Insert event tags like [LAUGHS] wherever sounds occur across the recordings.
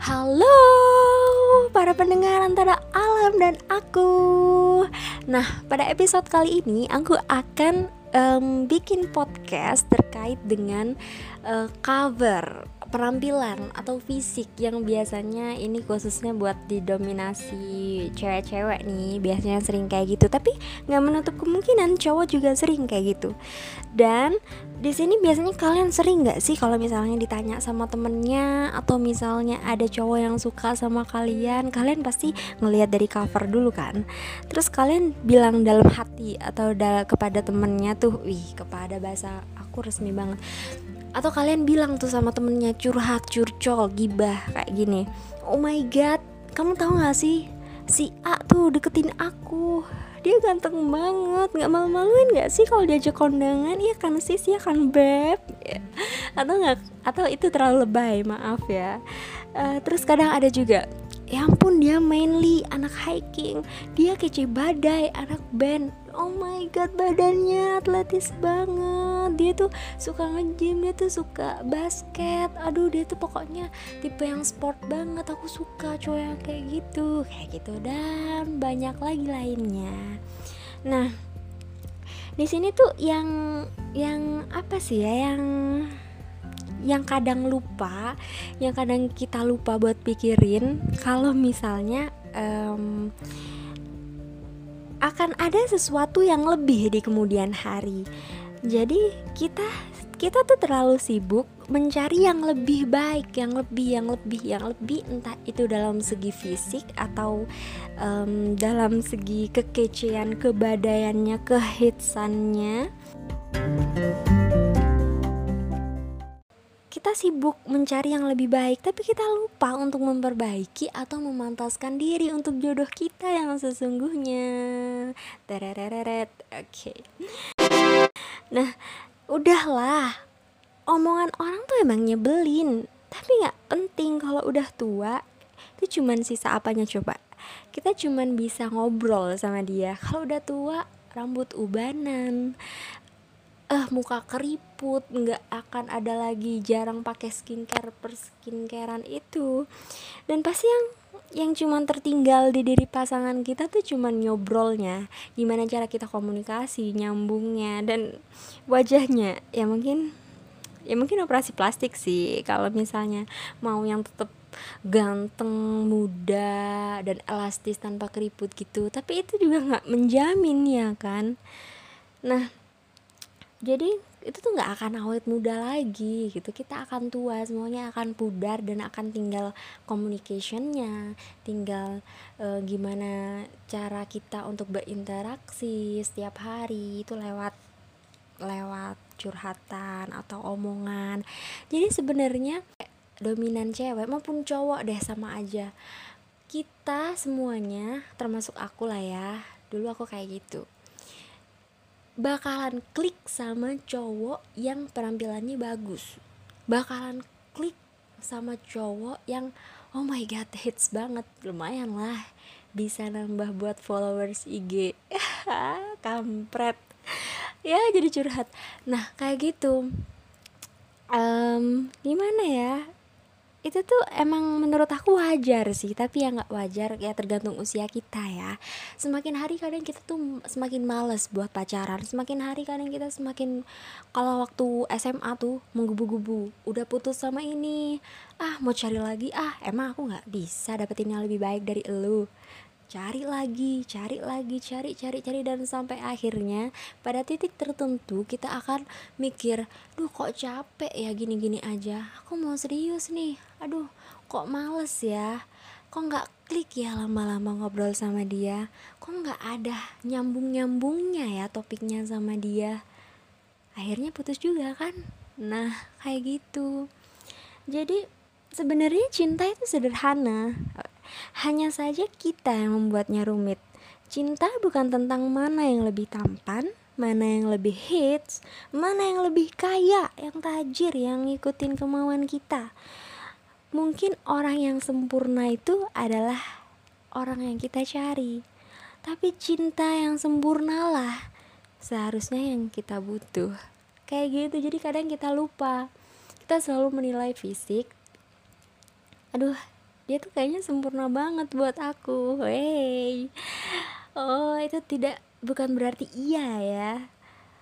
Halo para pendengar antara alam dan aku. Nah, pada episode kali ini aku akan um, bikin podcast terkait dengan uh, cover penampilan atau fisik yang biasanya ini khususnya buat didominasi cewek-cewek nih biasanya sering kayak gitu. Tapi nggak menutup kemungkinan cowok juga sering kayak gitu. Dan di sini biasanya kalian sering nggak sih kalau misalnya ditanya sama temennya atau misalnya ada cowok yang suka sama kalian kalian pasti ngelihat dari cover dulu kan. Terus kalian bilang dalam hati atau da kepada temennya tuh wih kepada bahasa aku resmi banget. Atau kalian bilang tuh sama temennya curhat curcol gibah kayak gini. Oh my god kamu tahu gak sih? Si A tuh deketin aku. Dia ganteng banget. Nggak malu-maluin nggak sih kalau diajak kondangan? Iya kan sis? Ya kan beb? Atau nggak? Atau itu terlalu lebay? Maaf ya. Uh, terus kadang ada juga ya ampun dia mainly anak hiking. Dia kece badai anak band. Oh my god badannya atletis banget. Dia tuh suka nge-gym dia tuh suka basket. Aduh dia tuh pokoknya tipe yang sport banget. Aku suka cowok yang kayak gitu. Kayak gitu. Dan banyak lagi lainnya. Nah di sini tuh yang yang apa sih ya? Yang yang kadang lupa, yang kadang kita lupa buat pikirin kalau misalnya um, akan ada sesuatu yang lebih di kemudian hari. Jadi kita kita tuh terlalu sibuk mencari yang lebih baik, yang lebih, yang lebih, yang lebih, entah itu dalam segi fisik atau um, dalam segi kekecean, kebadaiannya, kehitsannya kita sibuk mencari yang lebih baik, tapi kita lupa untuk memperbaiki atau memantaskan diri untuk jodoh kita yang sesungguhnya. Tereret, oke. Okay. Nah, udahlah. Omongan orang tuh emang nyebelin, tapi nggak penting kalau udah tua. Itu cuman sisa apanya coba? Kita cuman bisa ngobrol sama dia. Kalau udah tua, rambut ubanan, eh muka keriput nggak akan ada lagi jarang pakai skincare per skincarean itu. Dan pasti yang yang cuman tertinggal di diri pasangan kita tuh cuman nyobrolnya gimana cara kita komunikasi nyambungnya dan wajahnya. Ya mungkin ya mungkin operasi plastik sih kalau misalnya mau yang tetap ganteng muda dan elastis tanpa keriput gitu. Tapi itu juga nggak menjamin ya kan? Nah jadi itu tuh nggak akan awet muda lagi gitu. Kita akan tua semuanya akan pudar dan akan tinggal communicationnya tinggal e, gimana cara kita untuk berinteraksi setiap hari itu lewat lewat curhatan atau omongan. Jadi sebenarnya dominan cewek maupun cowok deh sama aja. Kita semuanya termasuk aku lah ya dulu aku kayak gitu bakalan klik sama cowok yang penampilannya bagus. Bakalan klik sama cowok yang oh my god hits banget. Lumayan lah bisa nambah buat followers IG [LAUGHS] kampret. Ya jadi curhat. Nah kayak gitu. Um, gimana ya itu tuh emang menurut aku wajar sih tapi ya nggak wajar ya tergantung usia kita ya. Semakin hari kadang kita tuh semakin males buat pacaran. Semakin hari kadang kita semakin kalau waktu SMA tuh menggubu-gubu. Udah putus sama ini. Ah mau cari lagi. Ah emang aku nggak bisa dapetin yang lebih baik dari elu cari lagi, cari lagi, cari, cari, cari dan sampai akhirnya pada titik tertentu kita akan mikir, duh kok capek ya gini-gini aja, aku mau serius nih, aduh kok males ya, kok nggak klik ya lama-lama ngobrol sama dia, kok nggak ada nyambung-nyambungnya ya topiknya sama dia, akhirnya putus juga kan, nah kayak gitu, jadi sebenarnya cinta itu sederhana hanya saja kita yang membuatnya rumit. Cinta bukan tentang mana yang lebih tampan, mana yang lebih hits, mana yang lebih kaya, yang tajir, yang ngikutin kemauan kita. Mungkin orang yang sempurna itu adalah orang yang kita cari. Tapi cinta yang sempurna lah seharusnya yang kita butuh. Kayak gitu, jadi kadang kita lupa. Kita selalu menilai fisik. Aduh, dia tuh kayaknya sempurna banget buat aku. Hey oh itu tidak bukan berarti iya ya.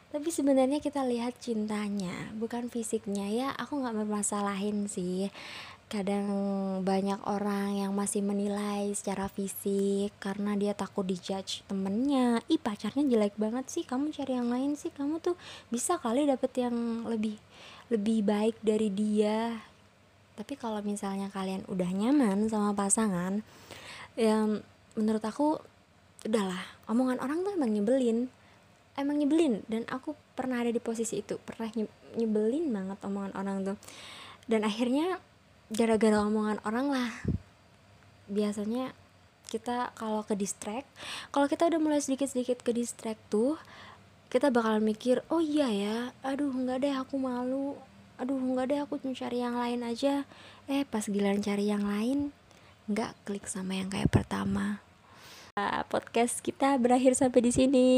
Tapi sebenarnya kita lihat cintanya bukan fisiknya ya. Aku nggak bermasalahin sih. Kadang banyak orang yang masih menilai secara fisik karena dia takut dijudge temennya. Ih pacarnya jelek banget sih. Kamu cari yang lain sih. Kamu tuh bisa kali dapet yang lebih lebih baik dari dia tapi kalau misalnya kalian udah nyaman sama pasangan yang menurut aku udahlah. Omongan orang tuh emang nyebelin. Emang nyebelin. Dan aku pernah ada di posisi itu. Pernah nyebelin banget omongan orang tuh. Dan akhirnya gara-gara omongan orang lah. Biasanya kita kalau ke distract kalau kita udah mulai sedikit-sedikit ke distract tuh kita bakalan mikir oh iya ya aduh nggak deh aku malu aduh nggak deh aku cari yang lain aja. Eh pas giliran cari yang lain nggak klik sama yang kayak pertama. Podcast kita berakhir sampai di sini.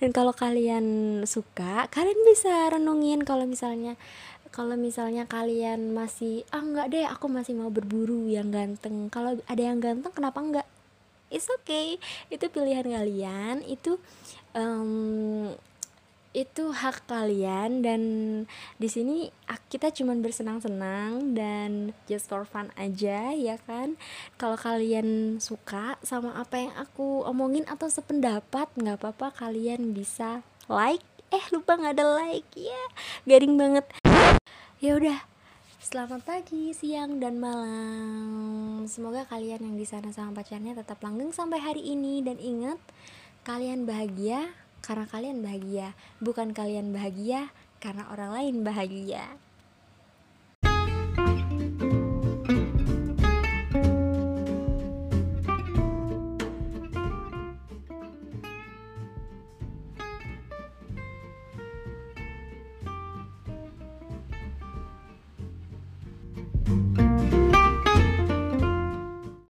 Dan kalau kalian suka kalian bisa renungin kalau misalnya kalau misalnya kalian masih ah nggak deh aku masih mau berburu yang ganteng. Kalau ada yang ganteng kenapa enggak it's okay. Itu pilihan kalian. Itu um, itu hak kalian dan di sini kita cuma bersenang-senang dan just for fun aja ya kan? Kalau kalian suka sama apa yang aku omongin atau sependapat nggak apa-apa kalian bisa like. Eh lupa nggak ada like ya. Garing banget. Ya udah selamat pagi siang dan malam. Semoga kalian yang di sana sama pacarnya tetap langgeng sampai hari ini. Dan ingat kalian bahagia karena kalian bahagia bukan kalian bahagia karena orang lain bahagia